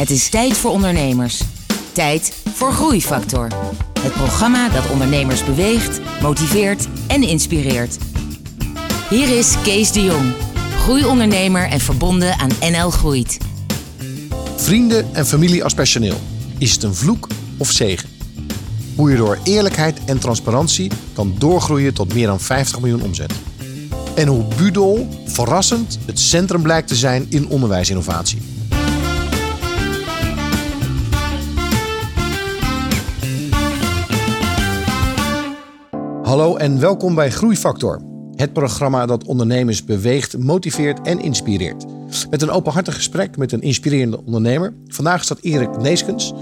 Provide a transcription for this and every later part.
Het is tijd voor ondernemers. Tijd voor Groeifactor. Het programma dat ondernemers beweegt, motiveert en inspireert. Hier is Kees de Jong, groeiondernemer en verbonden aan NL Groeit. Vrienden en familie als personeel. Is het een vloek of zegen? Hoe je door eerlijkheid en transparantie kan doorgroeien tot meer dan 50 miljoen omzet. En hoe Budol verrassend het centrum blijkt te zijn in onderwijsinnovatie. Hallo en welkom bij Groeifactor. Het programma dat ondernemers beweegt, motiveert en inspireert. Met een openhartig gesprek met een inspirerende ondernemer. Vandaag staat Erik Neeskens.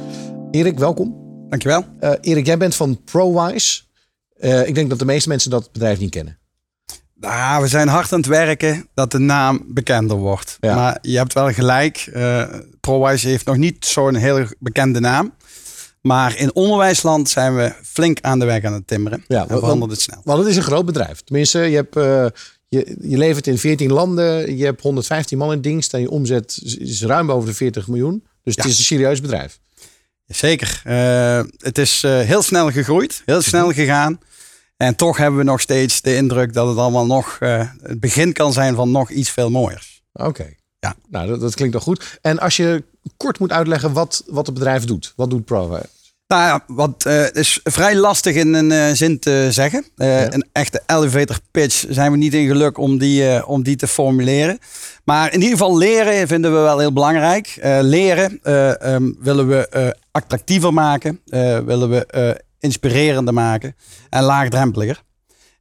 Erik, welkom. Dankjewel. Uh, Erik, jij bent van ProWise. Uh, ik denk dat de meeste mensen dat bedrijf niet kennen. Nou, we zijn hard aan het werken dat de naam bekender wordt. Ja. Maar je hebt wel gelijk. Uh, ProWise heeft nog niet zo'n heel bekende naam. Maar in onderwijsland zijn we flink aan de weg aan het timmeren. Ja, en verandert het snel. Want het is een groot bedrijf. Tenminste, je, hebt, uh, je, je levert in 14 landen. Je hebt 115 man in dienst. En je omzet is ruim boven de 40 miljoen. Dus het is een serieus bedrijf. Zeker. Uh, het is uh, heel snel gegroeid. Heel snel gegaan. En toch hebben we nog steeds de indruk dat het allemaal nog het begin kan zijn van nog iets veel mooiers. Oké. Ja. Nou, dat, dat, klinkt toch goed. En als je kort moet uitleggen wat, wat het bedrijf doet. Wat doet ProWise? Nou ja, wat uh, is vrij lastig in een uh, zin te zeggen. Uh, ja. Een echte elevator pitch zijn we niet in geluk om die, om die te formuleren. Maar in ieder geval leren vinden we wel heel belangrijk. leren um, willen we attractiever maken, willen we inspirerender maken en laagdrempeliger.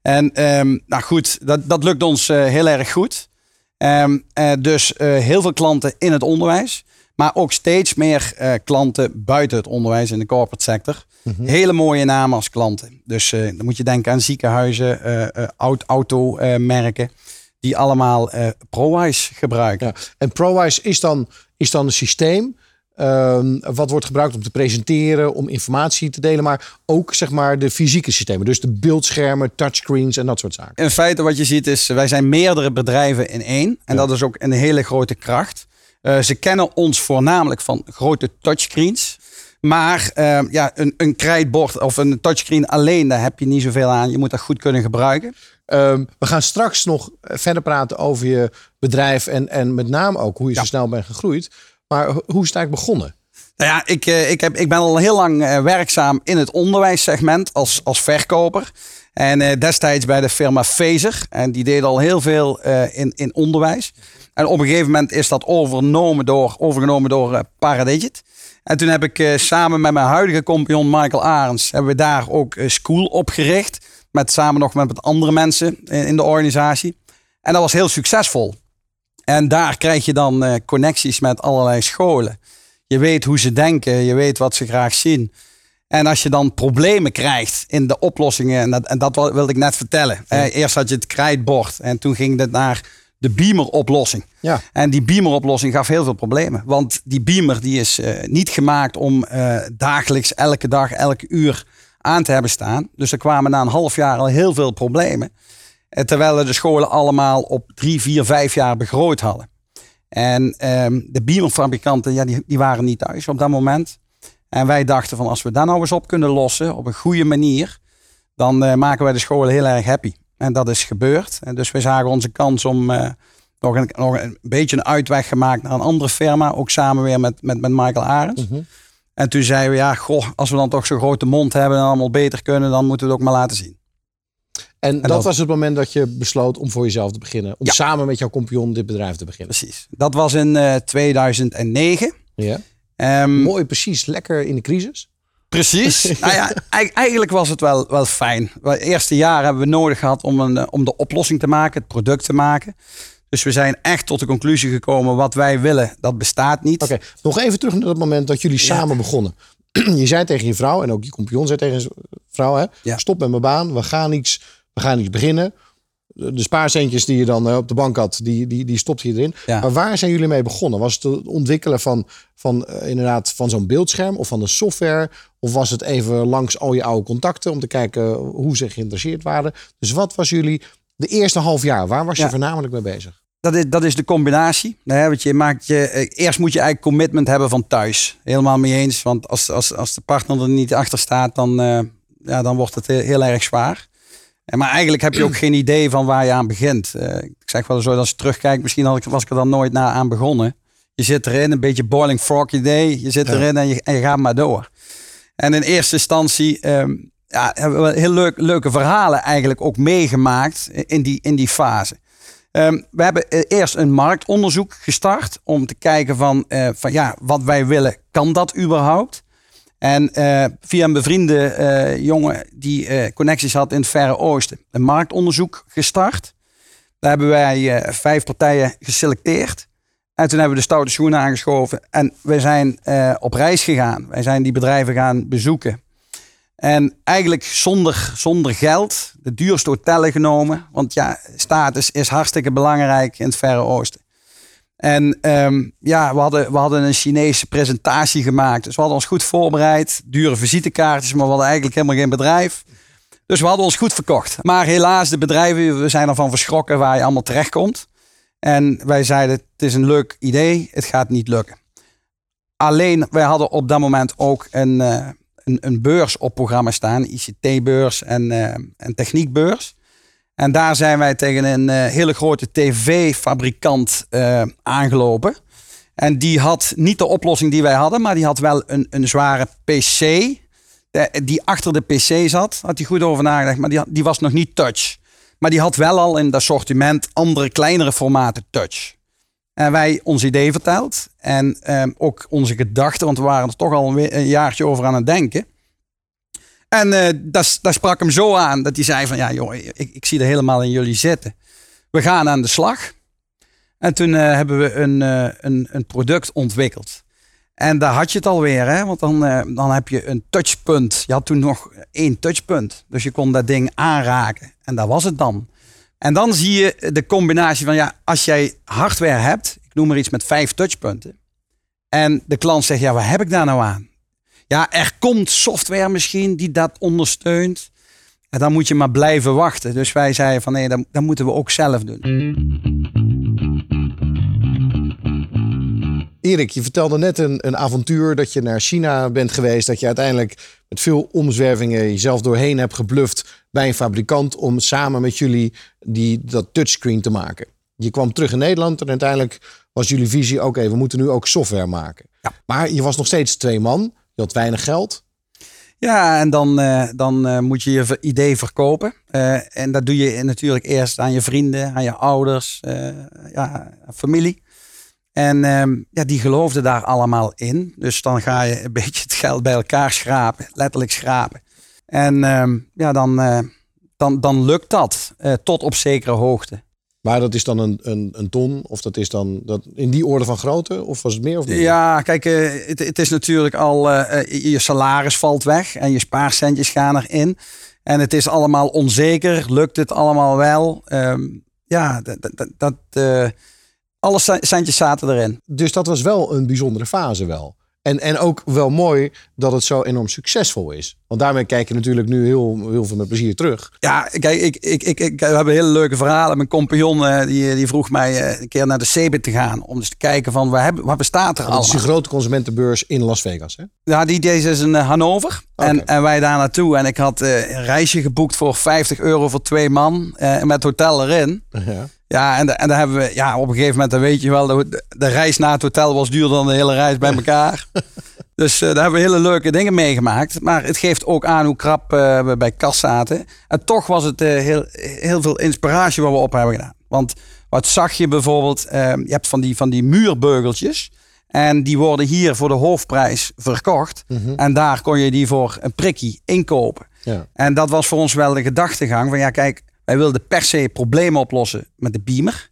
En um, nou goed, dat, dat lukt ons heel erg goed. Um, dus heel veel klanten in het onderwijs. Maar ook steeds meer uh, klanten buiten het onderwijs in de corporate sector. Mm -hmm. Hele mooie namen als klanten. Dus uh, dan moet je denken aan ziekenhuizen, uh, automerken. die allemaal ProWise gebruiken. Ja. En ProWise is dan, is dan een systeem Um, wat wordt gebruikt om te presenteren, om informatie te delen, maar ook zeg maar de fysieke systemen. Dus de beeldschermen, touchscreens en dat soort zaken. In feite wat je ziet is, wij zijn meerdere bedrijven in één. En ja. dat is ook een hele grote kracht. Uh, ze kennen ons voornamelijk van grote touchscreens. Maar uh, ja, een, een krijtbord of een touchscreen alleen, daar heb je niet zoveel aan. Je moet dat goed kunnen gebruiken. Um, we gaan straks nog verder praten over je bedrijf en, en met name ook hoe je ja. zo snel bent gegroeid. Maar hoe is het eigenlijk begonnen? Nou ja, ik, ik, heb, ik ben al heel lang werkzaam in het onderwijssegment als, als verkoper. En destijds bij de firma Phaser. En die deed al heel veel in, in onderwijs. En op een gegeven moment is dat overgenomen door, overgenomen door uh, Paradigit. En toen heb ik samen met mijn huidige compagnon Michael Arends... hebben we daar ook School opgericht. Met, samen nog met andere mensen in, de organisatie. En dat was heel succesvol. En daar krijg je dan connecties met allerlei scholen. Je weet hoe ze denken, je weet wat ze graag zien. En als je dan problemen krijgt in de oplossingen, en dat, en dat wilde ik net vertellen. Ja. Eh, eerst had je het krijtbord en toen ging het naar de beamer-oplossing. Ja. En die beamer-oplossing gaf heel veel problemen. Want die beamer die is uh, niet gemaakt om uh, dagelijks, elke dag, elke uur aan te hebben staan. Dus er kwamen na een half jaar al heel veel problemen. Uh, terwijl we de scholen allemaal op drie, vier, vijf jaar begroot hadden. En ehm, de beamerfabrikanten, ja, die, die waren niet thuis op dat moment. En wij dachten van als we dat nou eens op kunnen lossen op een goede manier, dan maken wij de scholen heel erg happy. En dat is gebeurd. En dus we zagen onze kans om uh, nog, een, nog een beetje een uitweg gemaakt naar een andere firma. Ook samen weer met, met, met Michael Arends. Mm -hmm. En toen zeiden we, ja, goh, als we dan toch zo'n grote mond hebben en allemaal beter kunnen, dan moeten we het ook maar laten zien. En, en dat, dat, was het moment dat je besloot om voor jezelf te beginnen. Om ja. samen met jouw compagnon dit bedrijf te beginnen. Precies. Dat was in uh, 2009. Ja. Um, Mooi, precies. Lekker in de crisis. Precies. nou ja, eigenlijk was het wel, wel fijn. Het eerste jaar hebben we nodig gehad om, een, om de oplossing te maken, het product te maken. Dus we zijn echt tot de conclusie gekomen, wat wij willen, dat bestaat niet. Oké, okay. nog even terug naar het moment dat jullie ja. samen begonnen. je zei tegen je vrouw, en ook je compagnon zei tegen zijn vrouw, hè, ja. stop met mijn baan, we gaan iets, we gaan iets beginnen de spaarcentjes die je dan op de bank had, die, die, die stopt je erin. Ja. Maar waar zijn jullie mee begonnen? Was het het ontwikkelen van, van uh, inderdaad van zo'n beeldscherm of van de software? Of was het even langs al je oude contacten om te kijken hoe ze geïnteresseerd waren? Dus wat was jullie de eerste half jaar? Waar was je ja. voornamelijk mee bezig? dat is, dat is de combinatie. Nee, want je maakt je, eerst moet je eigenlijk commitment hebben van thuis. Helemaal mee eens. Want als, als, als de partner er niet achter staat, dan, ja, dan wordt het heel, heel erg zwaar. Maar eigenlijk heb je ook geen idee van waar je aan begint. ik zeg wel zo, als je terugkijkt, misschien was ik er dan nooit na aan begonnen. Je zit erin, een beetje boiling frog idee. Je zit erin en je, en je gaat maar door. En in eerste instantie um, ja, hebben we heel leuk, leuke verhalen eigenlijk ook meegemaakt in die, in die fase. Um, we hebben eh, eerst een marktonderzoek gestart om te kijken van, uh, van ja, wat wij willen, kan dat überhaupt? En uh, via een bevriende jongen die connecties had in het Verre Oosten, een marktonderzoek gestart. Daar hebben wij vijf partijen geselecteerd. En toen hebben we de stoute schoenen aangeschoven en we zijn op reis gegaan. Wij zijn die bedrijven gaan bezoeken. En eigenlijk zonder, zonder geld, de duurste hotellen genomen. Want ja, status is hartstikke belangrijk in het Verre Oosten. En um, ja, we hadden, we hadden een Chinese presentatie gemaakt. Dus we hadden ons goed voorbereid. Dure visitekaartjes, maar we hadden eigenlijk helemaal geen bedrijf. Dus we hadden ons goed verkocht. Maar helaas, de bedrijven, we zijn ervan verschrokken waar je allemaal terechtkomt. En wij zeiden, het is een leuk idee, het gaat niet lukken. Alleen, wij hadden op dat moment ook een, uh, een, een, beurs op programma staan, ICT-beurs en, uh, en techniekbeurs. En daar zijn wij tegen een uh, hele grote tv-fabrikant aangelopen. En die had niet de oplossing die wij hadden, maar die had wel een, een zware PC. die achter de PC zat, had hij goed over nagedacht, maar die, die was nog niet touch. Maar die had wel al in het assortiment andere kleinere formaten touch. En wij ons idee verteld. En ehm, ook onze gedachten, want we waren er toch al een, een jaartje over aan het denken. En dat, dat sprak hem zo aan dat hij zei van ja joh, ik, ik zie er helemaal in jullie zitten. We gaan aan de slag. En toen uh, hebben we een, uh, een, een product ontwikkeld. En daar had je het alweer, hè? want dan, dan heb je een touchpunt. Je had toen nog één touchpunt. Dus je kon dat ding aanraken. En dat was het dan. En dan zie je de combinatie van, ja, als jij hardware hebt, ik noem maar iets met vijf touchpunten. En de klant zegt, ja, wat heb ik daar nou aan? Ja, er komt software misschien die dat ondersteunt. En dan moet je maar blijven wachten. Dus wij zeiden van, nee, dat, dat moeten we ook zelf doen. Erik, je vertelde net een, een avontuur dat je naar China bent geweest. Dat je uiteindelijk met veel omzwervingen jezelf doorheen hebt gebluft bij een fabrikant om samen met jullie die, dat touchscreen te maken. Je kwam terug in Nederland en uiteindelijk was jullie visie: oké, okay, we moeten nu ook software maken. Ja. Maar je was nog steeds twee man, je weinig geld. Ja, en dan, uh, dan uh, moet je je idee verkopen. Uh, en dat doe je natuurlijk eerst aan je vrienden, aan je ouders, ja, familie. En um, ja, die geloofden daar allemaal in. Dus dan ga je een beetje het geld bij elkaar schrapen, letterlijk schrapen. En um, ja, dan, dan, dan lukt dat tot op zekere hoogte. Maar dat is dan een, een, een ton? Of dat is dan dat in die orde van grootte? Of was het meer of meer? Ja, kijk, uh, het, het, is natuurlijk al... je salaris valt weg en je spaarcentjes gaan erin. En het is allemaal onzeker. Lukt het allemaal wel? Um, ja, dat... dat, dat alle centjes zaten erin. Dus dat was wel een bijzondere fase wel. En, en ook wel mooi dat het zo enorm succesvol is. Want daarmee kijk je natuurlijk nu heel, heel veel met plezier terug. Ja, kijk, ik, ik, ik, ik, we hebben hele leuke verhalen. Mijn compagnon eh, die, die vroeg mij eh, een keer naar de CeBIT te gaan. Om eens te kijken van waar, hebben, waar bestaat er al. Dat is een grote consumentenbeurs in Las Vegas, hè? Ja, die deze is in uh, Hannover. En, en wij daar naartoe. En ik had een reisje geboekt voor 50 euro voor twee man. met hotel erin. Ja. Ja, en, en daar hebben we, ja, op een gegeven moment, dan weet je wel, de, de reis naar het hotel was duurder dan de hele reis bij elkaar. dus uh, daar hebben we hele leuke dingen meegemaakt. Maar het geeft ook aan hoe krap uh, we bij kas zaten. En toch was het uh, heel, heel veel inspiratie wat we op hebben gedaan. Want wat zag je bijvoorbeeld, je hebt van die, van die muurbeugeltjes. En die worden hier voor de hoofdprijs verkocht. Mhm. En daar kon je die voor een prikkie inkopen. Ja. En dat was voor ons wel de gedachtegang van ja, kijk, wij wilden per se problemen oplossen met de beamer.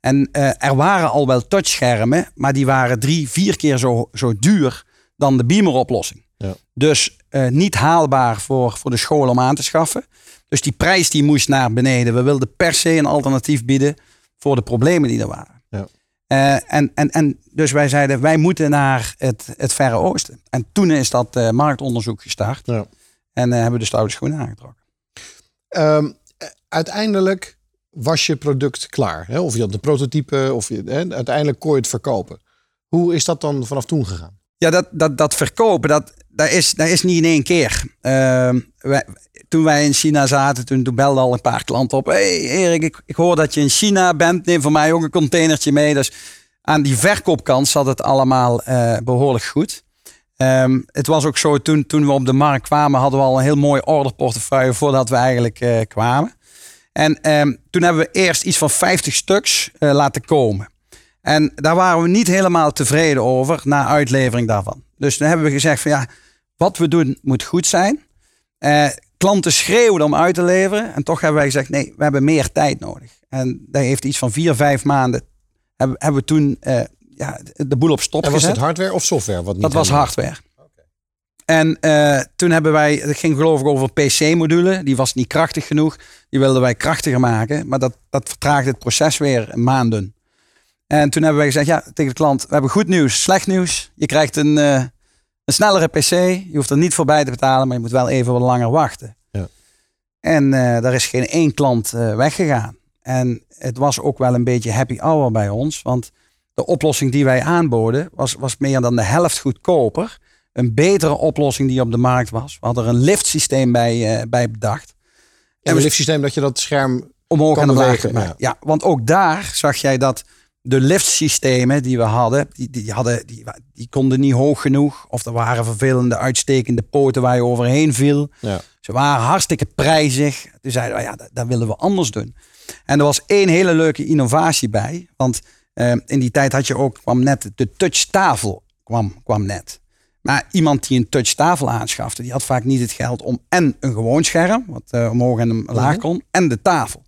En uh, er waren al wel touchschermen, maar die waren drie, vier keer zo, zo duur dan de beameroplossing. Ja. Dus uh, niet haalbaar voor, voor de school om aan te schaffen. Dus die prijs die moest naar beneden. We wilden per se een alternatief bieden voor de problemen die er waren. Ja. Uh, en, en, en dus wij zeiden, wij moeten naar het, het Verre Oosten. En toen is dat marktonderzoek gestart. Ja. En hebben we de stoute schoenen aangetrokken. Um, uiteindelijk was je product klaar. Hè? Of je had een prototype, of je, hè? uiteindelijk kon je het verkopen. Hoe is dat dan vanaf toen gegaan? Ja, dat, dat, dat verkopen, dat, dat, is, dat is niet in één keer. Uh, wij, toen wij in China zaten, toen, toen belden al een paar klanten op. hey Erik, ik, ik hoor dat je in China bent. Neem voor mij ook een containertje mee. Dus aan die verkoopkant zat het allemaal uh, behoorlijk goed. Um, het was ook zo, toen, toen we op de markt kwamen, hadden we al een heel mooi orderportefeuille voordat we eigenlijk uh, kwamen. En um, toen hebben we eerst iets van 50 stuks uh, laten komen. En daar waren we niet helemaal tevreden over na uitlevering daarvan. Dus toen hebben we gezegd van ja, wat we doen moet goed zijn. Uh, klanten schreeuwen om uit te leveren. En toch hebben wij gezegd nee, we hebben meer tijd nodig. En dat heeft iets van vier, vijf maanden hebben, hebben we toen uh, ja, de boel op stop en was het hardware of software? Wat niet dat was hardware. En uh, toen hebben wij, het ging geloof ik over PC-module. Die was niet krachtig genoeg. Die wilden wij krachtiger maken. Maar dat, dat vertraagde het proces weer maanden. En toen hebben wij gezegd, ja, tegen de klant, we hebben goed nieuws, slecht nieuws. Je krijgt een, uh, een snellere PC. Je hoeft er niet voorbij te betalen, maar je moet wel even wat langer wachten. Ja. En uh, daar is geen één klant weggegaan. En het was ook wel een beetje happy hour bij ons. Want de oplossing die wij aanboden was, was meer dan de helft goedkoper. Een betere oplossing die op de markt was. We hadden er een liftsysteem bij, uh, bij bedacht. En een liftsysteem dat je dat scherm omhoog en omlaag ja. ja, want ook daar zag jij dat de liftsystemen die we hadden, die, die, hadden die, die konden niet hoog genoeg. Of er waren vervelende uitstekende poten waar je overheen viel. Ja. Ze waren hartstikke prijzig. Toen zeiden we, ja, dat, dat willen we anders doen. En er was één hele leuke innovatie bij. Want uh, in die tijd had je ook, kwam net de touchtafel kwam, kwam net. Maar iemand die een touchtafel aanschafte, die had vaak niet het geld om en een gewoon scherm, wat uh, omhoog en omlaag kon, mm -hmm. en de tafel.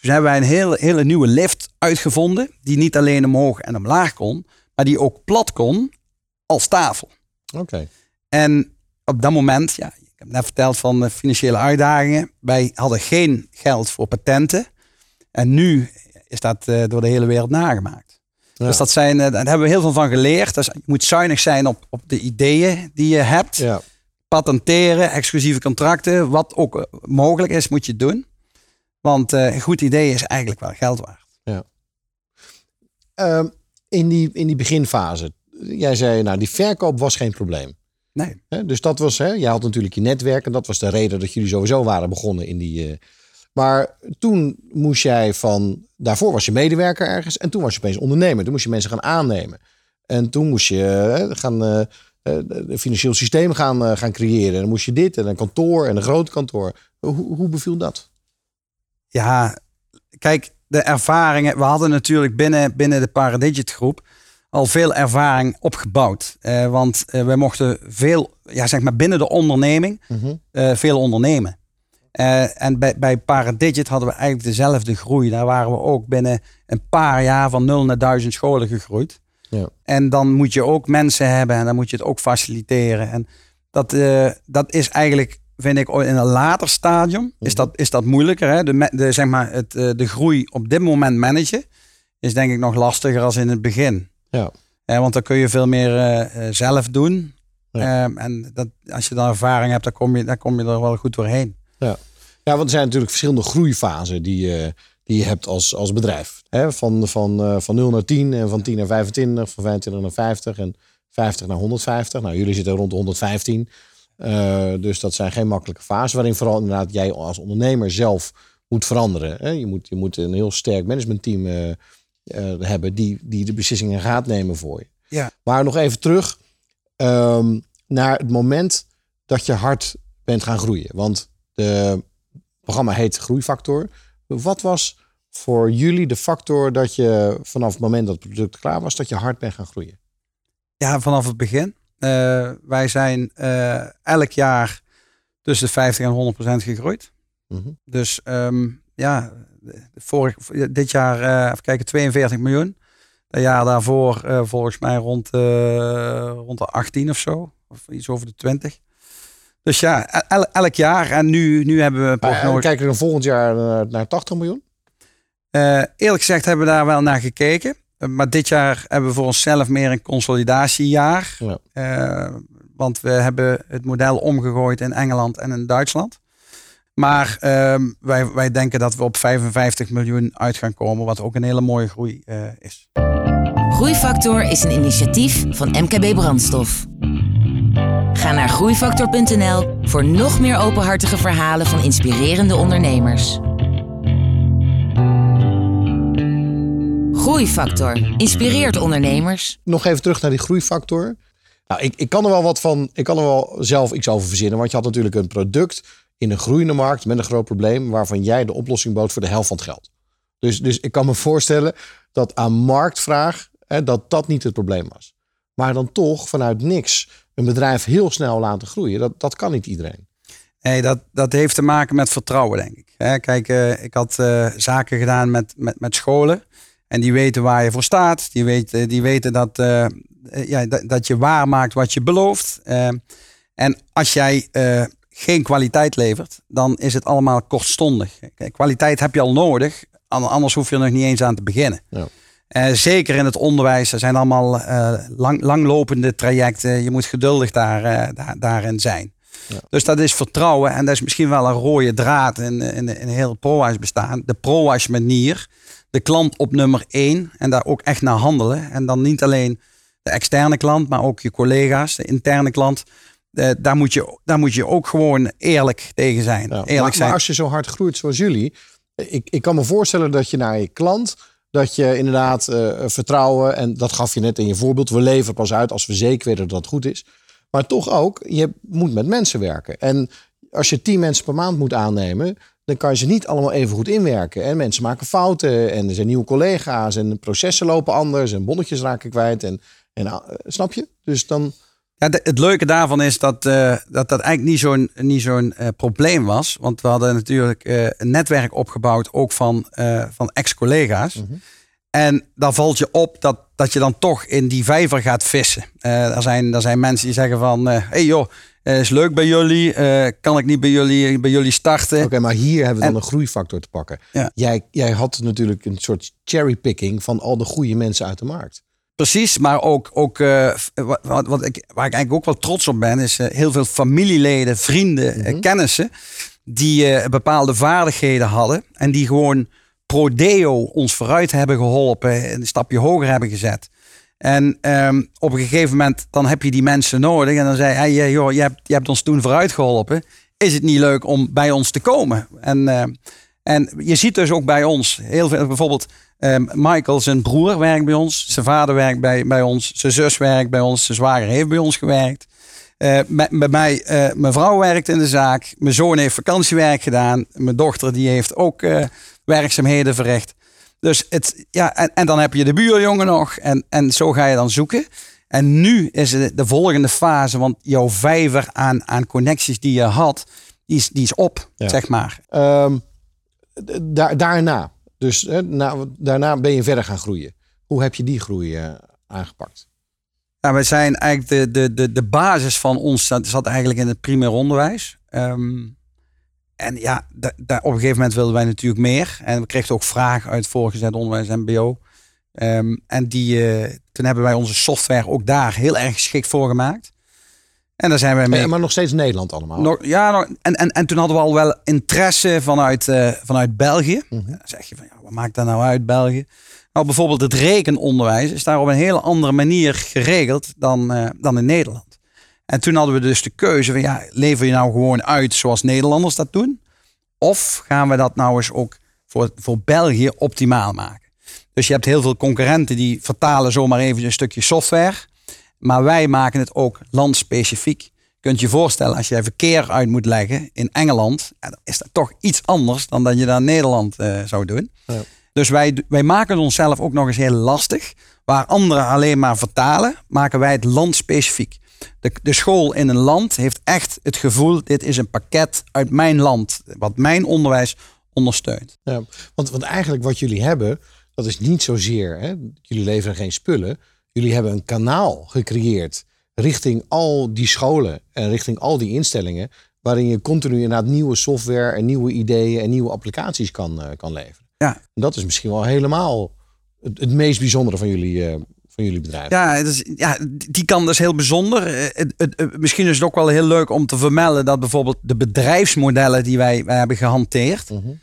Dus hebben wij een hele, hele nieuwe lift uitgevonden, die niet alleen omhoog en omlaag kon, maar die ook plat kon als tafel. Oké. Okay. En op dat moment, ja, ik heb net verteld van de financiële uitdagingen. Wij hadden geen geld voor patenten. En nu is dat uh, door de hele wereld nagemaakt. Ja. Dus dat zijn, uh, daar hebben we heel veel van geleerd. Dus je moet zuinig zijn op, op de ideeën die je hebt. Ja. Patenteren, exclusieve contracten, wat ook uh, mogelijk is, moet je doen. Want uh, een goed idee is eigenlijk wel geld waard. Ja. Um, in, die, in die beginfase, jij zei, nou, die verkoop was geen probleem. Nee. He, dus dat was, hè, jij had natuurlijk je netwerk en dat was de reden dat jullie sowieso waren begonnen in die. Uh, maar toen moest jij van, daarvoor was je medewerker ergens en toen was je opeens ondernemer. Toen moest je mensen gaan aannemen. En toen moest je gaan, uh, een financieel systeem gaan, gaan creëren. En dan moest je dit en een kantoor en een groot kantoor. Hoe, hoe beviel dat? Ja, kijk, de ervaringen. We hadden natuurlijk binnen, binnen de Paradigit groep al veel ervaring opgebouwd. Uh, want we mochten veel, ja, zeg maar binnen de onderneming, Mhm. veel ondernemen. Uh, en bij, bij Paradigit hadden we eigenlijk dezelfde groei. Daar waren we ook binnen een paar jaar van 0 naar 1000 scholen gegroeid. Ja. En dan moet je ook mensen hebben en dan moet je het ook faciliteren. En dat, uh, dat is eigenlijk, vind ik, in een later stadium is, dat, is dat moeilijker. Hè? De, de, zeg maar het, uh, de groei op dit moment managen is denk ik nog lastiger als in het begin. Ja. Want dan kun je veel meer uh, zelf doen. Ja. Um, en dat, als je dan ervaring hebt, dan kom, je, dan kom je er wel goed doorheen. Ja, ja want er zijn natuurlijk verschillende groeifasen die, uh, die je hebt als, als bedrijf. Hè? Van, van, uh, van 0 naar 10 en van 10 naar 25, van 25 naar 50 en 50 naar 150. Nou, jullie zitten rond de 115. Uh, dus dat zijn geen makkelijke fasen. Waarin vooral inderdaad jij als ondernemer zelf moet veranderen. Hè? Je, moet, je moet een heel sterk managementteam uh, hebben die, die de beslissingen gaat nemen voor je. Ja. Maar nog even terug um, naar het moment dat je hard bent gaan groeien. Want het programma heet Groeifactor. Wat was voor jullie de factor dat je vanaf het moment dat het product klaar was, dat je hard bent gaan groeien? Ja, vanaf het begin. Uh, wij zijn uh, elk jaar tussen de 50 en 100 procent gegroeid. Mm -hmm. Dus um, ja, vorig, dit jaar, uh, even kijken, 42 miljoen. Het jaar daarvoor volgens mij rond, rond de 18 of zo. Of iets over de 20. Dus ja, el elk jaar. En nu, nu hebben we een prognose. Kijken we dan volgend jaar naar, naar 80 miljoen? Uh, eerlijk gezegd hebben we daar wel naar gekeken. Uh, maar dit jaar hebben we voor onszelf meer een consolidatiejaar. Ja. Uh, want we hebben het model omgegooid in Engeland en in Duitsland. Maar ehm, wij, wij denken dat we op 55 miljoen uit gaan komen, wat ook een hele mooie groei uh, is. Groeifactor is een initiatief van MKB Brandstof. Ga naar groeifactor.nl voor nog meer openhartige verhalen van inspirerende ondernemers. Groeifactor inspireert ondernemers. Nog even terug naar die groeifactor. Nou, ik, ik kan er wel wat van. Ik kan er wel zelf iets over verzinnen. Want je had natuurlijk een product in een groeiende markt met een groot probleem. waarvan jij de oplossing bood voor de helft van het geld. Dus, dus ik kan me voorstellen dat aan marktvraag. Hè, dat dat niet het probleem was. Maar dan toch vanuit niks een bedrijf heel snel laten groeien. Dat, dat kan niet iedereen. Nee, dat, dat heeft te maken met vertrouwen, denk ik. Kijk, uh, ik had uh, zaken gedaan met, met, met scholen. En die weten waar je voor staat. Die weten, die weten dat, uh, ja, dat, dat, je waar maakt wat je belooft. en als jij geen kwaliteit levert, dan is het allemaal kortstondig. Kijk, kwaliteit heb je al nodig. Anders hoef je er nog niet eens aan te beginnen. Ja. Uh, zeker in het onderwijs. Er zijn allemaal uh, lang, langlopende trajecten. Je moet geduldig daar, uh, daar daarin zijn. Ja. Dus dat is vertrouwen. En dat is misschien wel een rode draad in, in, in heel ProWise bestaan. De ProWise manier. De klant op nummer één. En daar ook echt naar handelen. En dan niet alleen de externe klant, maar ook je collega's, de interne klant. daar, moet je, daar moet je ook gewoon eerlijk tegen zijn. Ja, eerlijk maar, zijn. maar als je zo hard groeit zoals jullie. Ik, ik kan me voorstellen dat je naar je klant dat je inderdaad uh, vertrouwen, en dat gaf je net in je voorbeeld, we leveren pas uit als we zeker weten dat het goed is. Maar toch ook, je moet met mensen werken. En als je tien mensen per maand moet aannemen, dan kan je ze niet allemaal even goed inwerken. En mensen maken fouten en er zijn nieuwe collega's en processen lopen anders en bonnetjes raken kwijt. En, en uh, snap je? Dus dan. Ja, de, het leuke daarvan is dat uh, dat, dat eigenlijk niet zo'n niet zo'n uh, probleem was. Want we hadden natuurlijk uh, een netwerk opgebouwd, ook van, van ex-collega's. Mm -hmm. En dan valt je op dat, dat je dan toch in die vijver gaat vissen. er, zijn, er zijn mensen die zeggen van, hé hey joh, is leuk bij jullie. kan ik niet bij jullie, bij jullie starten? Oké, okay, maar hier hebben we dan en, een groeifactor te pakken. Ja. Jij, jij had natuurlijk een soort cherrypicking van al de goede mensen uit de markt. Precies, maar ook, ook uh, wat, wat ik, waar ik eigenlijk ook wel trots op ben, is uh, heel veel familieleden, vrienden, mm -hmm. uh, kennissen, die bepaalde vaardigheden hadden en die gewoon pro deo ons vooruit hebben geholpen, een stapje hoger hebben gezet. En um, op een gegeven moment dan heb je die mensen nodig en dan zei hij, hey, joh, je hebt, je hebt ons toen vooruit geholpen. Is het niet leuk om bij ons te komen? En, en je ziet dus ook bij ons heel veel, bijvoorbeeld Um, Michael, zijn broer, werkt bij ons. Zijn vader werkt bij, bij ons. Zijn zus werkt bij ons. Zijn zwager heeft bij ons gewerkt. Uh, met, bij mij, uh, mijn vrouw werkt in de zaak. Mijn zoon heeft vakantiewerk gedaan. Mijn dochter die heeft ook uh, werkzaamheden verricht. Dus het, ja, en, en, dan heb je de buurjongen nog. En, en zo ga je dan zoeken. En nu is het de volgende fase. Want jouw vijver aan, aan connecties die je had, die is, die is op, ja. zeg maar. Um, da daarna, dus hè, na, daarna ben je verder gaan groeien. Hoe heb je die groei uh, aangepakt? Ja, wij zijn eigenlijk de, de, de, de basis van ons zat, zat eigenlijk in het primair onderwijs. Um, en ja, op een gegeven moment wilden wij natuurlijk meer. En we kregen ook vragen uit voorgezet onderwijs MBO. Um, en die, uh, toen hebben wij onze software ook daar heel erg geschikt voor gemaakt. En daar zijn wij mee. Ja, maar nog steeds Nederland allemaal. Nog, ja, nog, en, en, en toen hadden we al wel interesse vanuit, uh, vanuit België. Mm -hmm. Dan zeg je van ja, wat maakt dat nou uit, België? Nou, bijvoorbeeld het rekenonderwijs is daar op een hele andere manier geregeld dan, uh, dan in Nederland. En toen hadden we dus de keuze van ja, lever je nou gewoon uit zoals Nederlanders dat doen? Of gaan we dat nou eens ook voor, voor België optimaal maken? Dus je hebt heel veel concurrenten die vertalen zomaar even een stukje software. Maar wij maken het ook landspecifiek. Je kunt je voorstellen, als jij verkeer uit moet leggen in Engeland, ja, dan is dat toch iets anders dan dat je dat in Nederland uh, zou doen. Ja. Dus wij, wij maken onszelf ook nog eens heel lastig. Waar anderen alleen maar vertalen, maken wij het landspecifiek. De, de school in een land heeft echt het gevoel, dit is een pakket uit mijn land, wat mijn onderwijs ondersteunt. Ja, want, want eigenlijk wat jullie hebben, dat is niet zozeer, hè, jullie leveren geen spullen, Jullie hebben een kanaal gecreëerd richting al die scholen en richting al die instellingen. Waarin je continu inderdaad nieuwe software en nieuwe ideeën en nieuwe applicaties kan, uh, kan leveren. Ja. En dat is misschien wel helemaal het, het meest bijzondere van jullie, uh, van jullie bedrijf. Ja, dus, ja, die kant is heel bijzonder. Het, het, misschien is het ook wel heel leuk om te vermelden dat bijvoorbeeld de bedrijfsmodellen die wij, wij hebben gehanteerd, mm -hmm.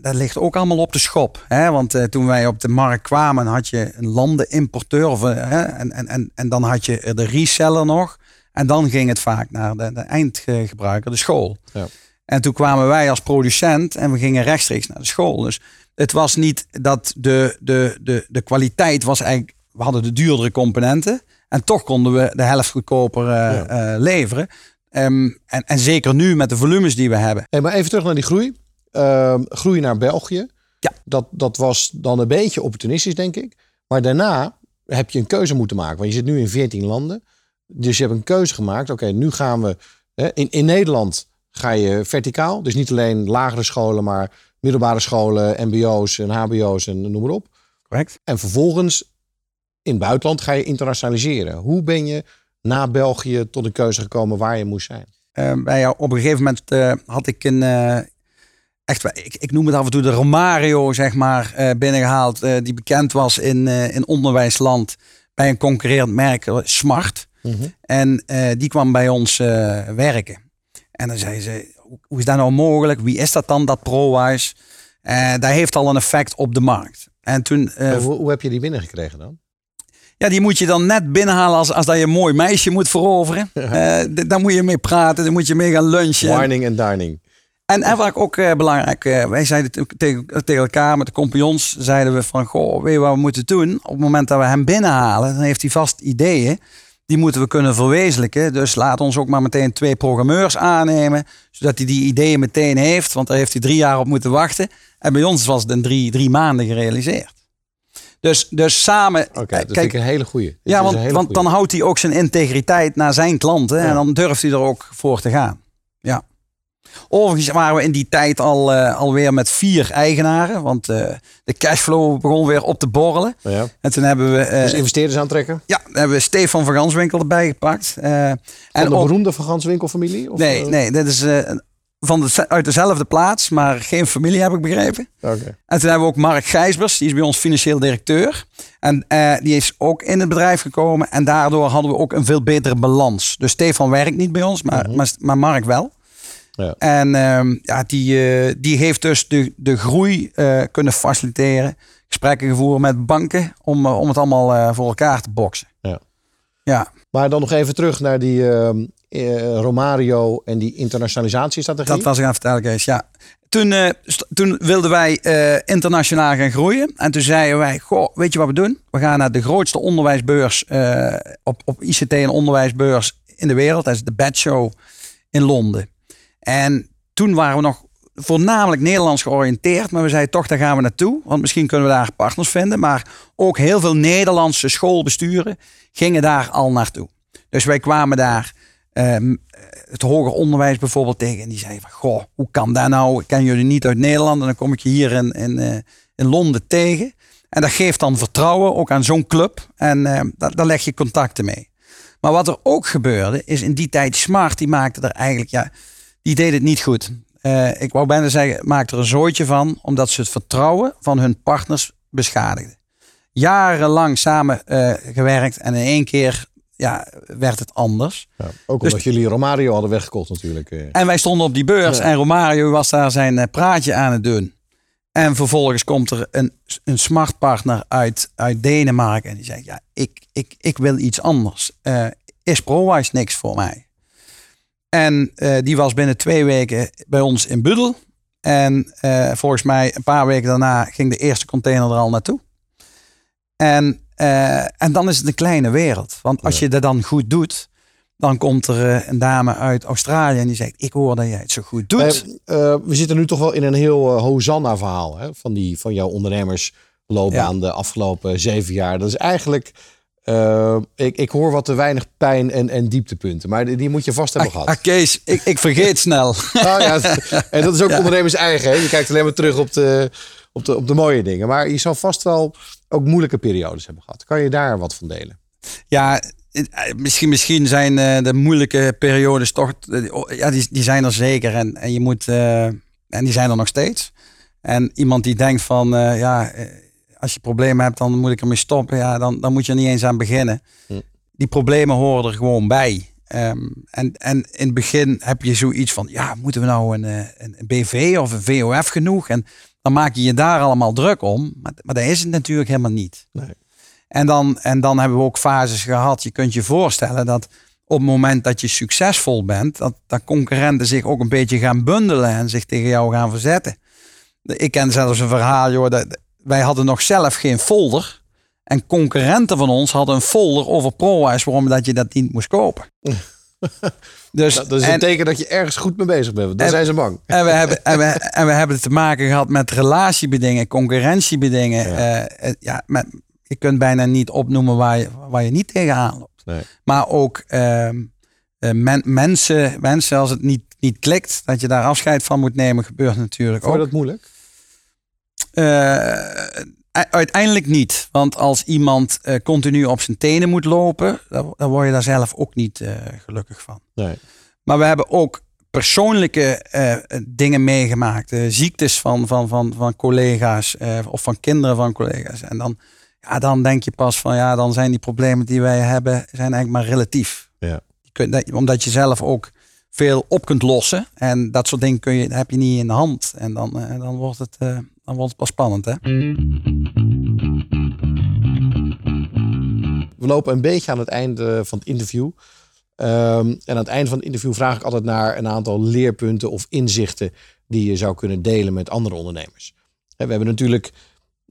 Dat, ligt ook allemaal op de schop. Hè? Want uh, toen wij op de markt kwamen, had je een landenimporteur of, uh, en, en, en, en dan had je de reseller nog. En dan ging het vaak naar de, de eindgebruiker, de school. Ja. En toen kwamen wij als producent en we gingen rechtstreeks naar de school. Dus het was niet dat de, de, de, de kwaliteit was eigenlijk... We hadden de duurdere componenten. En toch konden we de helft goedkoper uh, uh, leveren. Um, en, en zeker nu met de volumes die we hebben. Hey, maar even terug naar die groei. Uh, groei naar België. Ja. Dat, dat was dan een beetje opportunistisch, denk ik. Maar daarna heb je een keuze moeten maken. Want je zit nu in 14 landen. Dus je hebt een keuze gemaakt. Oké, nu gaan we... Hè, in, in Nederland ga je verticaal. Dus niet alleen lagere scholen, maar middelbare scholen, mbo's en hbo's en noem maar op. Correct. En vervolgens in het buitenland ga je internationaliseren. Hoe ben je na België tot een keuze gekomen waar je moest zijn? Uh, op een gegeven moment uh, had ik een... Uh, echt, ik, ik noem het af en toe de Romario, zeg maar, binnengehaald. die bekend was in, in onderwijsland bij een concurrerend merk, Smart. Mm -hmm. En die kwam bij ons werken. En dan zei ze, hoe is dat nou mogelijk? Wie is dat dan, dat ProWise? Uh, dat heeft al een effect op de markt. En toen, uh, hoe, hoe, heb je die binnengekregen dan? Ja, die moet je dan net binnenhalen als, als dat je een mooi meisje moet veroveren. uh, daar moet je mee praten, dan moet je mee gaan lunchen. Wining en dining. En, en wat ook uh, belangrijk, uh, wij zeiden tegen, tegen elkaar met de compagnons, zeiden we van, goh, weet je wat we moeten doen? Op het moment dat we hem binnenhalen, dan heeft hij vast ideeën die moeten we kunnen verwezenlijken. Dus laat ons ook maar meteen twee programmeurs aannemen. Zodat hij die ideeën meteen heeft. Want daar heeft hij drie jaar op moeten wachten. En bij ons was het in drie, drie maanden gerealiseerd. Dus, dus samen. Oké, okay, dat kijk, een hele goede. Ja, want, want dan houdt hij ook zijn integriteit naar zijn klanten. Ja. En dan durft hij er ook voor te gaan. Ja. Overigens waren we in die tijd al uh, alweer met vier eigenaren. Want uh, de cashflow begon weer op te borrelen. Ja. En toen hebben we... Uh, dus investeerders aantrekken? Ja, dan hebben we Stefan van Ganswinkel erbij gepakt. van en de beroemde Van Ganswinkel familie? Of, nee, nee, dat is van de, uit dezelfde plaats, maar geen familie heb ik begrepen. Okay. En toen hebben we ook Mark Gijsbers, die is bij ons financieel directeur. En die is ook in het bedrijf gekomen. En daardoor hadden we ook een veel betere balans. Dus Stefan werkt niet bij ons, maar, mm -hmm. maar, maar Mark wel. Ja. En uh, ja, die, uh, die heeft dus de, de groei uh, kunnen faciliteren. Gesprekken gevoerd met banken om, om het allemaal voor elkaar te boksen. Ja. ja. Maar dan nog even terug naar die ehm, Romario en die internationalisatiestrategie. Dat was ik aan het vertellen, Kees. Ja. Toen, toen wilden wij internationaal gaan groeien. En toen zeiden wij, goh, weet je wat we doen? We gaan naar de grootste onderwijsbeurs op, op ICT en onderwijsbeurs in de wereld. Dat is de Bad Show in Londen. En toen waren we nog voornamelijk Nederlands georiënteerd. Maar we zeiden toch, daar gaan we naartoe. Want misschien kunnen we daar partners vinden. Maar ook heel veel Nederlandse schoolbesturen gingen daar al naartoe. Dus wij kwamen daar um, het hoger onderwijs bijvoorbeeld tegen. En die zeiden van, goh, hoe kan dat nou? Ik ken jullie niet uit Nederland. En dan kom ik je hier in, in, uh, in Londen tegen. En dat geeft dan vertrouwen ook aan zo'n club. En uh, daar, daar leg je contacten mee. Maar wat er ook gebeurde, is in die tijd Smart, die maakte er eigenlijk... ja die deed het niet goed. Uh, ik wou bijna zeggen, maakte er een zooitje van, omdat ze het vertrouwen van hun partners beschadigden. Jarenlang samen uh, gewerkt en in één keer ja, werd het anders. Ja, ook omdat dus, jullie Romario hadden weggekocht natuurlijk. Uh. En wij stonden op die beurs ja. en Romario was daar zijn praatje aan het doen. En vervolgens komt er een, een smart partner uit, uit Denemarken en die zegt, ja, ik, ik, ik wil iets anders. is ProWise niks voor mij? En uh, die was binnen twee weken bij ons in Budel. En uh, volgens mij een paar weken daarna ging de eerste container er al naartoe. En, uh, en dan is het een kleine wereld. Want als ja. je dat dan goed doet, dan komt er een dame uit Australië en die zegt: Ik hoor dat jij het zo goed doet. we zitten nu toch wel in een heel Hosanna-verhaal hè? Van, die, van jouw ondernemersloopbaan ja. de afgelopen zeven jaar. Dat is eigenlijk uh, ik, ik hoor wat te weinig pijn en, en dieptepunten. Maar die, die moet je vast hebben ah, gehad. Ah, Kees, ik, ik vergeet snel. oh, ja, en dat is ook ja. ondernemers eigen. Hè? Je kijkt alleen maar terug op de, op, de, op de mooie dingen. Maar je zal vast wel ook moeilijke periodes hebben gehad. Kan je daar wat van delen? Ja, misschien, misschien zijn uh, de moeilijke periodes toch... Ja, die, die zijn er zeker. En, en je moet... Uh, en die zijn er nog steeds. En iemand die denkt van... ja als je problemen hebt, dan moet ik ermee stoppen. Ja, dan, dan moet je er niet eens aan beginnen. Hm. Die problemen horen er gewoon bij. Ehm, en, en in het begin heb je zoiets van, ja, moeten we nou een, een, een BV of een VOF genoeg? En dan maak je je daar allemaal druk om. Maar, maar dat is het natuurlijk helemaal niet. Nee. En, dan, en dan hebben we ook fases gehad. Je kunt je voorstellen dat op het moment dat je succesvol bent, dat, dat concurrenten zich ook een beetje gaan bundelen en zich tegen jou gaan verzetten. Ik ken zelfs een verhaal, joh, dat, wij hadden nog zelf geen folder. En concurrenten van ons hadden een folder over ProWise waarom dat je dat niet moest kopen. Dus, dat, is een teken dat je ergens goed mee bezig bent. Dan zijn ze bang. En we, hebben, en, we, en we hebben te maken gehad met relatiebedingen, concurrentiebedingen. Ja. Uh, ja, met, je kunt bijna niet opnoemen waar je, waar je niet tegenaan loopt. Nee. Maar ook uh, men, mensen, mensen, als het niet, niet klikt, dat je daar afscheid van moet nemen, gebeurt natuurlijk Vond ook. je dat moeilijk? Uh, uiteindelijk niet. Want als iemand uh, continu op zijn tenen moet lopen, dan, dan word je daar zelf ook niet uh, gelukkig van. Nee. Maar we hebben ook persoonlijke dingen meegemaakt. ziektes van, van, van, van collega's of van kinderen van collega's. En dan, ja, dan denk je pas van ja, dan zijn die problemen die wij hebben, zijn eigenlijk maar relatief. Ja. Je kunt, omdat je zelf ook veel op kunt lossen. En dat soort dingen kun je, heb je niet in de hand. En dan, dan wordt het dan pas spannend, hè? We lopen een beetje aan het einde van het interview. Um, en aan het einde van het interview vraag ik altijd naar een aantal leerpunten of inzichten die je zou kunnen delen met andere ondernemers. We hebben natuurlijk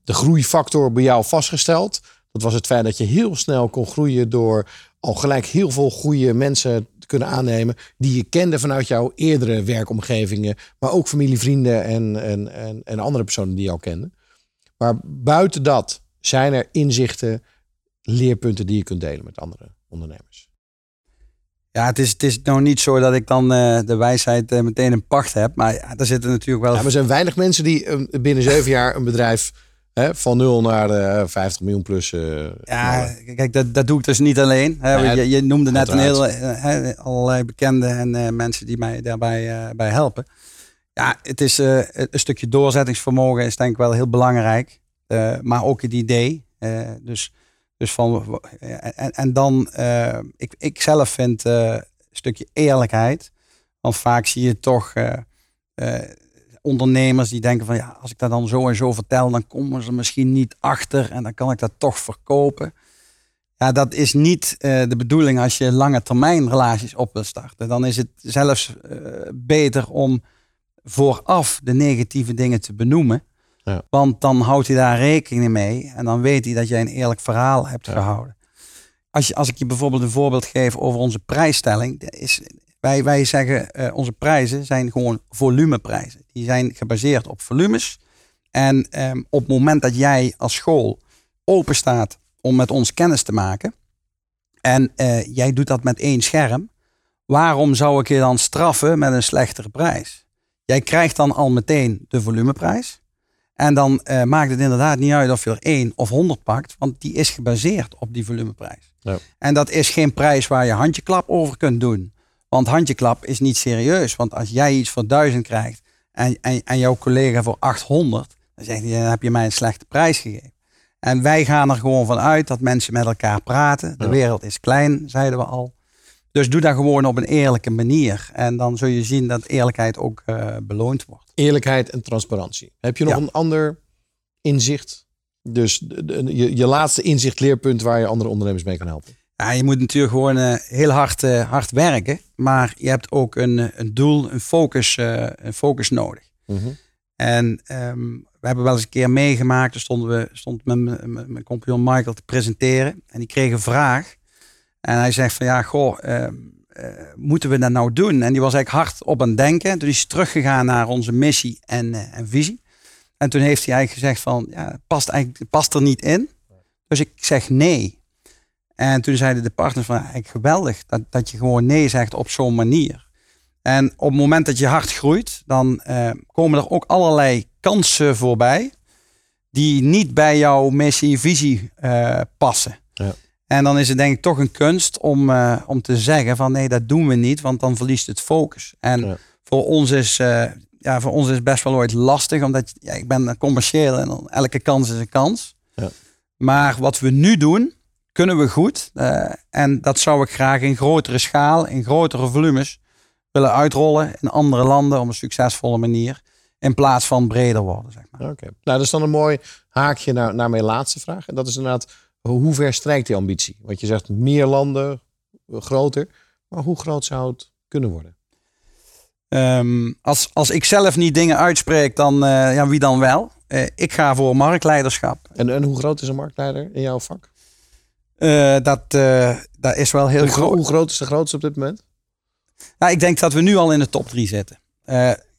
de groeifactor bij jou vastgesteld. Dat was het feit dat je heel snel kon groeien door al gelijk heel veel goede mensen kunnen aannemen. Die je kende vanuit jouw eerdere werkomgevingen. Maar ook familie, vrienden en, en, en, en andere personen die jou kenden. Maar buiten dat zijn er inzichten, leerpunten die je kunt delen met andere ondernemers. Ja, het is, het is nou niet zo dat ik dan uh, de wijsheid uh, meteen in pacht heb. Maar ja, daar zitten natuurlijk wel. Ja, er zijn weinig mensen die uh, binnen zeven jaar een bedrijf Hè, van 0 naar de 50 miljoen plus. Uh, ja, kijk, dat, dat doe ik dus niet alleen. Hè. Je, je, noemde net een heel, hè, allerlei bekenden en uh, mensen die mij daarbij uh, bij helpen. Ja, het is een stukje doorzettingsvermogen is denk ik wel heel belangrijk. maar ook het idee. dus, dus van, en, en dan, ik, ik zelf vind een stukje eerlijkheid. Want vaak zie je toch ondernemers die denken van ja, als ik dat dan zo en zo vertel, dan komen ze misschien niet achter en dan kan ik dat toch verkopen. Ja, dat is niet uh, de bedoeling als je lange termijn relaties op wil starten. Dan is het zelfs uh, beter om vooraf de negatieve dingen te benoemen. Ja. Want dan houdt hij daar rekening mee en dan weet hij dat jij een eerlijk verhaal hebt ja. gehouden. Als, je, als ik je bijvoorbeeld een voorbeeld geef over onze prijsstelling, is, wij, wij zeggen uh, onze prijzen zijn gewoon volumeprijzen. Die zijn gebaseerd op volumes. En um, op het moment dat jij als school open staat om met ons kennis te maken. En uh, jij doet dat met één scherm. Waarom zou ik je dan straffen met een slechtere prijs? Jij krijgt dan al meteen de volumeprijs. En dan uh, maakt het inderdaad niet uit of je er één of honderd pakt. Want die is gebaseerd op die volumeprijs. Ja. En dat is geen prijs waar je handjeklap over kunt doen. Want handjeklap is niet serieus. Want als jij iets voor 1000 krijgt en, en, en jouw collega voor 800, dan zegt hij, dan heb je mij een slechte prijs gegeven. En wij gaan er gewoon van uit dat mensen met elkaar praten. De Ja. wereld is klein, zeiden we al. Dus doe dat gewoon op een eerlijke manier. En dan zul je zien dat eerlijkheid ook eh, beloond wordt. Eerlijkheid en transparantie. Heb je nog Ja. een ander inzicht? Dus de- de- je, je laatste inzicht, leerpunt waar je andere ondernemers mee kan helpen. Ja, je moet natuurlijk gewoon eh, heel hard, eh, hard werken. Maar je hebt ook een, eh, een doel, een focus, een focus nodig. En ehm, we hebben wel eens een keer meegemaakt. Toen stonden we, stond met mijn- compagnon Michael te presenteren. En die kreeg een vraag. En hij zegt van ja, goh, ehm, eh, moeten we dat nou doen? En die was eigenlijk hard op aan het denken. Toen is hij teruggegaan naar onze missie en, en visie. En toen heeft hij eigenlijk gezegd van ja, past, eigenlijk, past er niet in. Dus ik zeg nee. En toen zeiden de partners van ja, eigenlijk geweldig dat, dat je gewoon nee zegt op zo'n manier. En op het moment dat je hard groeit, dan eh, komen er ook allerlei kansen voorbij die niet bij jouw missie, visie eh, passen. Ja. En dan is het denk ik toch een kunst om, eh, om te zeggen van nee, dat doen we niet, want dan verliest het focus. En Ja. voor ons is ja, voor ons is het best wel ooit lastig, omdat ja, ik ben commercieel en elke kans is een kans. Ja. Maar wat we nu doen, kunnen we goed. Uh, en dat zou ik graag in grotere schaal, in grotere volumes willen uitrollen in andere landen op een succesvolle manier. In plaats van breder worden, zeg maar. Oké. Nou, dat is dan een mooi haakje naar, naar mijn laatste vraag. En dat is inderdaad, hoe ver strijkt die ambitie? Want je zegt meer landen, groter. Maar hoe groot zou het kunnen worden? Um, als, als ik zelf niet dingen uitspreek, dan uh, ja, wie dan wel? Uh, ik ga voor marktleiderschap. En, en hoe groot is een marktleider in jouw vak? Uh, dat, dat is wel heel hoe, groot. Hoe groot is de grootste op dit moment? Nou, ik denk dat we nu al in de top 3 zitten.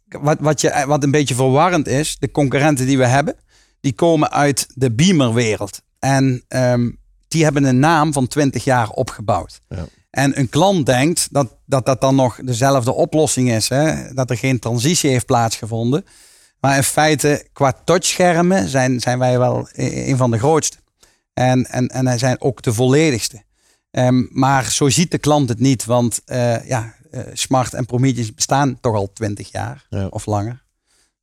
wat, wat, je, wat een beetje verwarrend is, de concurrenten die we hebben, die komen uit de beamerwereld. En um, die hebben een naam van 20 jaar opgebouwd. Ja. En een klant denkt dat, dat dat dan nog dezelfde oplossing is. Hè? Dat er geen transitie heeft plaatsgevonden. Maar in feite, qua touchschermen zijn, zijn wij wel een van de grootste. En, en, en zijn ook de volledigste. Um, maar zo ziet de klant het niet. Want uh, ja, uh, Smart en Prometheus bestaan toch al 20 jaar ja. of langer.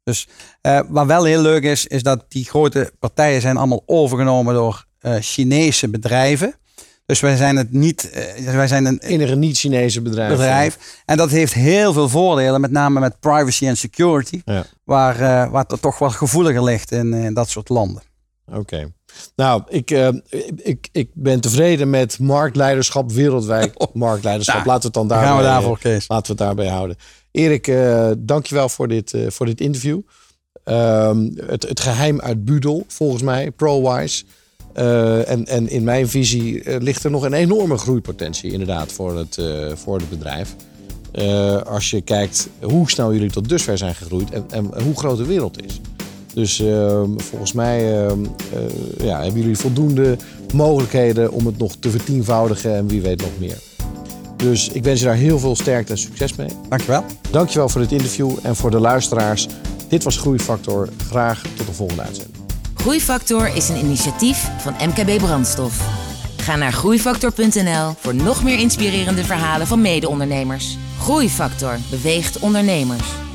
Dus uh, wat wel heel leuk is, is dat die grote partijen zijn allemaal overgenomen door Chinese bedrijven. Dus wij zijn het niet. Wij zijn een enige niet-Chinese bedrijf. bedrijf. En dat heeft heel veel voordelen, met name met privacy en security. Ja. Waar, waar het toch wel gevoeliger ligt in, in dat soort landen. Oké. Nou, ik, uh, ik, ik ben tevreden met marktleiderschap wereldwijd. Oh. Marktleiderschap. Nou, laten we het dan daarbij, gaan we daarvoor, Kees. Laten we het daarbij houden. Erik, uh, dankjewel voor dit, uh, voor dit interview. Um, het, het geheim uit Budel, volgens mij, ProWise. En, en in mijn visie ligt er nog een enorme groeipotentie inderdaad voor het, voor het bedrijf. als je kijkt hoe snel jullie tot dusver zijn gegroeid en, en hoe groot de wereld is. Dus ehm, volgens mij ehm, ja, hebben jullie voldoende mogelijkheden om het nog te vertienvoudigen en wie weet nog meer. Dus ik wens je daar heel veel sterkte en succes mee. Dankjewel. Dankjewel voor dit interview en voor de luisteraars. Dit was Groeifactor. Graag tot de volgende uitzending. Groeifactor is een initiatief van MKB Brandstof. Ga naar groeifactor.nl voor nog meer inspirerende verhalen van mede-ondernemers. Groeifactor beweegt ondernemers.